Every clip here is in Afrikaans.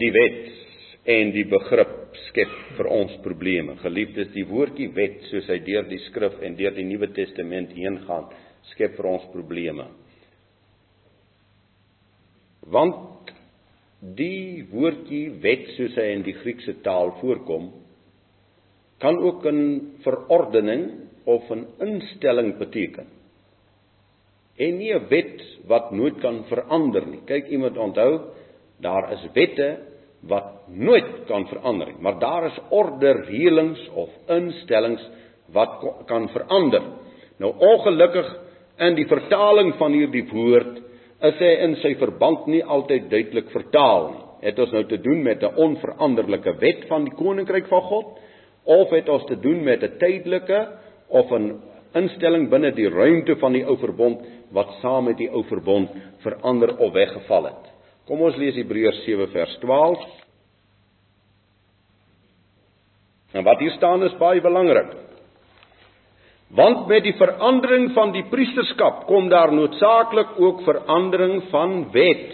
die wet en die begrip skep vir ons probleme. Geliefdes, die woordjie wet soos hy deur die skrif en deur die Nuwe Testament heen gaan, skep vir ons probleme. Want die woordjie wet soos hy in die Griekse taal voorkom, kan ook 'n verordening of 'n instelling beteken. En nie 'n wet wat nooit kan verander nie. Kyk, iemand onthou, daar is wette wat nooit kan verander nie, maar daar is orde, reëlings of instellings wat kan verander. Nou ongelukkig in die vertaling van hierdie woord is hy in sy verband nie altyd duidelik vertaal nie. Het ons nou te doen met 'n onveranderlike wet van die koninkryk van God of het ons te doen met 'n tydelike of 'n instelling binne die ruimte van die ou verbond wat saam met die ou verbond verander of weggeval het. Kom ons lees Hebreërs 7 vers 12. En wat hier staan is baie belangrik. Want met die verandering van die priesterskap kom daar noodsaaklik ook verandering van wet.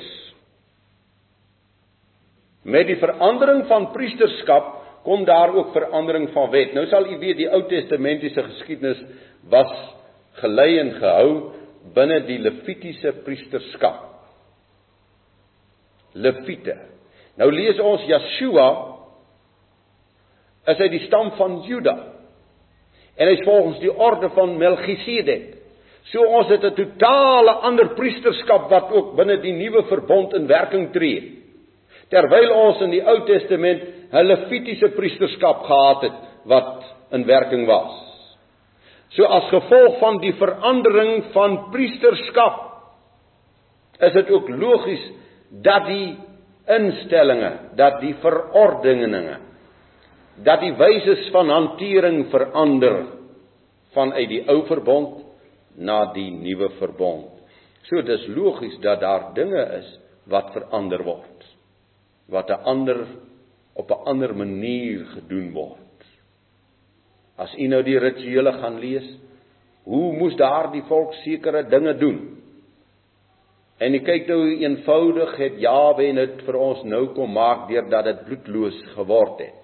Met die verandering van priesterskap kom daar ook verandering van wet. Nou sal u weet die Ou Testamentiese geskiedenis was gelei en gehou binne die Levitiese priesterskap. Levite. Nou lees ons Joshua is hy die stam van Juda. En hy's volgens die orde van Melchisedek. So ons het 'n totale ander priesterskap wat ook binne die nuwe verbond in werking tree. Terwyl ons in die Ou Testament 'n Levitiese priesterskap gehad het wat in werking was. So as gevolg van die verandering van priesterskap is dit ook logies dat die instellinge, dat die verordeninge, dat die wyse van hantering verander vanuit die ou verbond na die nuwe verbond. So dis logies dat daar dinge is wat verander word wat 'n ander op 'n ander manier gedoen word. As u nou die rituele gaan lees, hoe moes daardie volk sekere dinge doen? En u kyk nou eenvoudig het Jawe dit vir ons nou kom maak deurdat dit bloedloos geword het.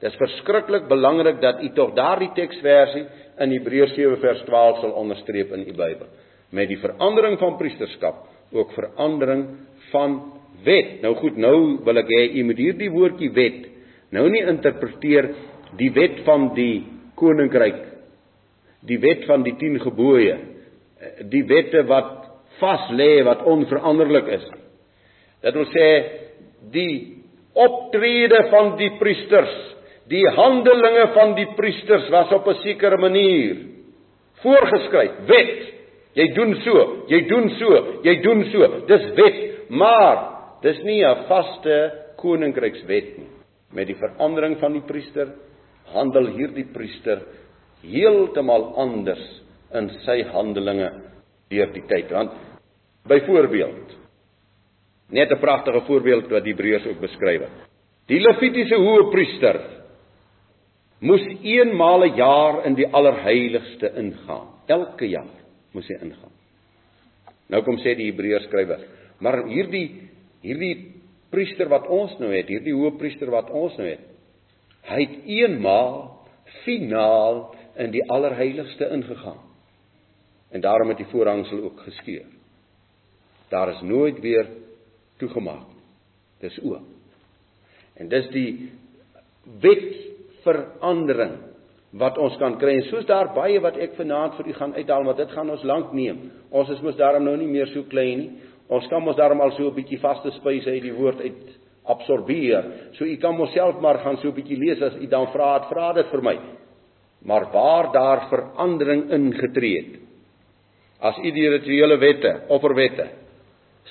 Dit is verskriklik belangrik dat u tog daardie teksversie in Hebreërs 7 vers 12 sal onderstreep in u Bybel. Met die verandering van priesterskap ook verandering van wet. Nou goed, nou wil ek hê u moet hierdie woordjie wet nou nie interpreteer die wet van die koninkryk. Die wet van die 10 gebooie. Die wette wat vas lê wat onveranderlik is. Dit wil sê die optrede van die priesters, die handelinge van die priesters was op 'n sekere manier voorgeskryf. Wet. Jy doen so, jy doen so, jy doen so. Dis wet, maar Dis nie 'n vaste koninkrykswet nie. Met die verandering van die priester handel hierdie priester heeltemal anders in sy handelinge deur die tyd. Want byvoorbeeld net 'n pragtige voorbeeld wat die Hebreërs ook beskryf. Die Levitiese hoëpriester moes eenmaal 'n jaar in die allerheiligste ingaan. Elke jaar moes hy ingaan. Nou kom sê die Hebreërs skrywer, maar hierdie hierdie priester wat ons nou het, hierdie hoëpriester wat ons nou het, hy het eenmaal finaal in die allerheiligste ingegaan. En daarom het die voorhangsel ook geskeur. Daar is nooit weer toegemaak nie. Dis oop. En dis die wetverandering wat ons kan kry. En soos daar baie wat ek vanaand vir u gaan uithaal, maar dit gaan ons lank neem. Ons is mos daarom nou nie meer so klein nie. Ons kan mos daarom al so 'n bietjie vaste spys uit die woord uit absorbeer. So u kan mos self maar gaan so 'n bietjie lees as u dan vra het, vra dit vir my. Maar waar daar verandering ingetree het. As u die rituele wette, offerwette,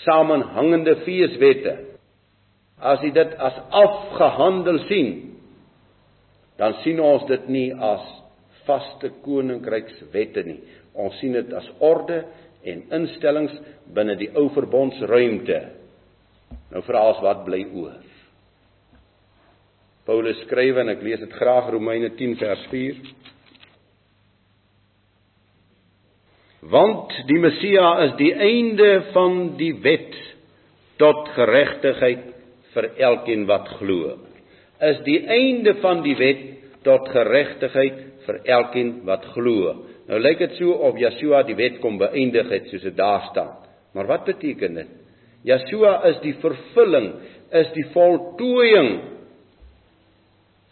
samenhangende feeswette, as u dit as afgehandel sien, dan sien ons dit nie as vaste koninkrykswette nie. Ons sien dit as orde en instellings binne die ou verbondsruimte. Nou vra ons wat bly oor? Paulus skryf en ek lees dit graag Romeine 10 vers 4. Want die Messia is die einde van die wet tot geregtigheid vir elkeen wat glo. Is die einde van die wet tot geregtigheid vir elkeen wat glo. Nou lyk dit so of Yeshua die wet kom beëindig het soos dit daar staan. Maar wat beteken dit? Yeshua is die vervulling, is die voltooiing.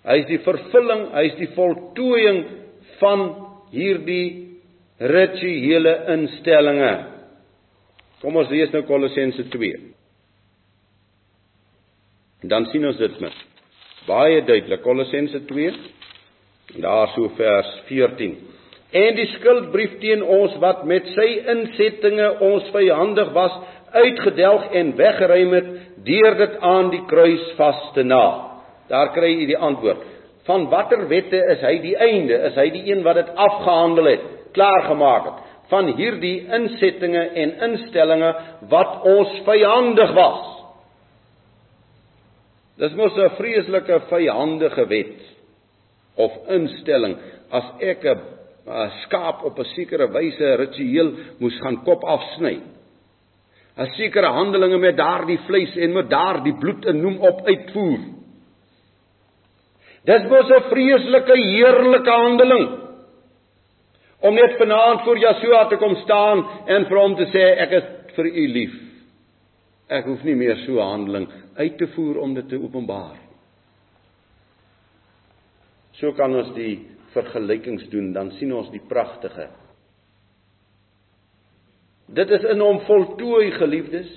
Hy is die vervulling, hy is die voltooiing van hierdie rituele instellinge. Kom ons lees nou Kolossense 2. Dan sien ons dit met baie duidelik Kolossense 2 daar so vers 14. En die skuldbrief teen ons wat met sy insettinge ons vyandig was, uitgedelg en weggeruim het deur dit aan die kruis vas te naal. Daar kry jy die antwoord. Van watter wette is hy die einde? Is hy die een wat dit afgehandel het, klaar gemaak het? Van hierdie insettinge en instellinge wat ons vyandig was. Dis mos 'n vreeslike vyandige wet of instelling as ek 'n skaap op 'n sekere wyse ritueel moes gaan kop afsny. 'n Sekere handelinge met daardie vleis en met daardie bloed en noem op uitvoer. Dis mos 'n vreeslike heerlike handeling. Om net vanaand voor Yeshua te kom staan en vir hom te sê ek is vir u lief. Ek hoef nie meer so 'n handeling uit te voer om dit te openbaar. So kan ons die vergelykings doen, dan sien ons die pragtige. Dit is in hom voltooi geliefdes.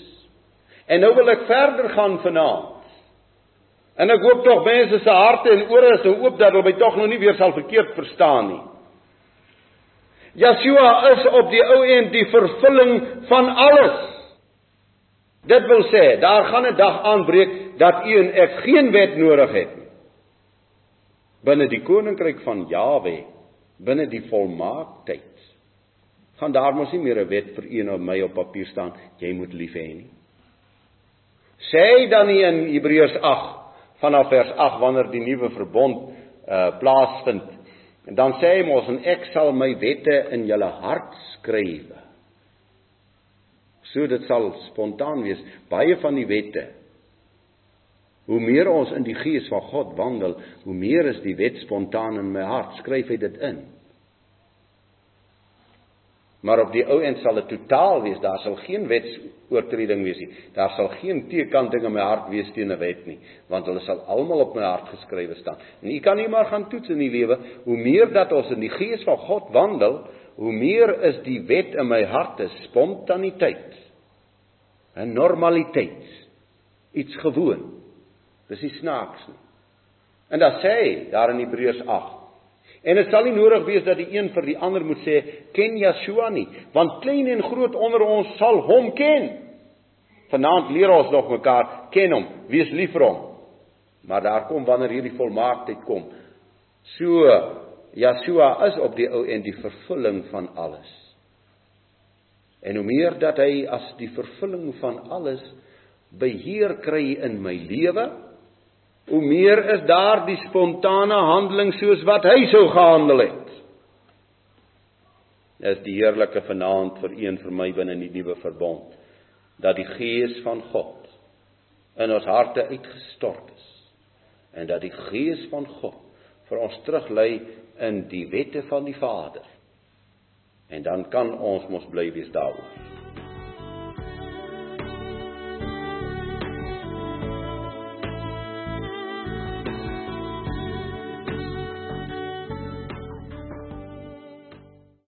En nou wil ek verder gaan vanaand. En ek hoop tog mense se harte en ore is oop dat hulle my tog nou nie weer sal verkeerd verstaan nie. Yeshua is op die ou end die vervulling van alles. Dit wil sê, daar gaan 'n dag aanbreek dat u en ek geen wet nodig het nie. Binne die koninkryk van Jawe, binne die volmaaktheid, gaan daar mos nie meer 'n wet vir u en my op papier staan jy moet lief hê nie. Sê dan nie in Hebreërs 8 vanaf vers 8 wanneer die nuwe verbond uh plaasvind. En dan sê hy mos en ek sal my wette in julle hart skryf. So dit sal spontaan wees. Baie van die wette Hoe meer ons in die gees van God wandel, hoe meer is die wet spontaan in my hart. Skryf hy dit in. Maar op die ou end sal dit totaal wees. Daar sal geen wetsoortreding wees nie. Daar sal geen teekanting in my hart wees teen 'n wet nie, want hulle sal almal op my hart geskrywe staan. En u kan nie maar gaan toets in die lewe hoe meer dat ons in die gees van God wandel, hoe meer is die wet in my hart 'n spontaniteit. 'n normaliteit. Iets gewoon. Dis nie snaaks nie. En dan sê hy daar in Hebreërs 8 En dit sal nie nodig wees dat die een vir die ander moet sê ken Yeshua nie, want klein en groot onder ons sal hom ken. Vanaand leer ons nog mekaar ken hom, wees lief vir hom. Maar daar kom wanneer hierdie volmaaktheid kom. So Yeshua is op die ou en die vervulling van alles. En hoe meer dat hy as die vervulling van alles beheer kry in my lewe, hoe meer is daar die spontane handeling soos wat hy sou gehandel het. Dis die heerlike vanaand vir een vir my binne in die nuwe verbond dat die gees van God in ons harte uitgestort is en dat die gees van God vir ons teruglei in die wette van die Vader. En dan kan ons mos bly wees daaroor.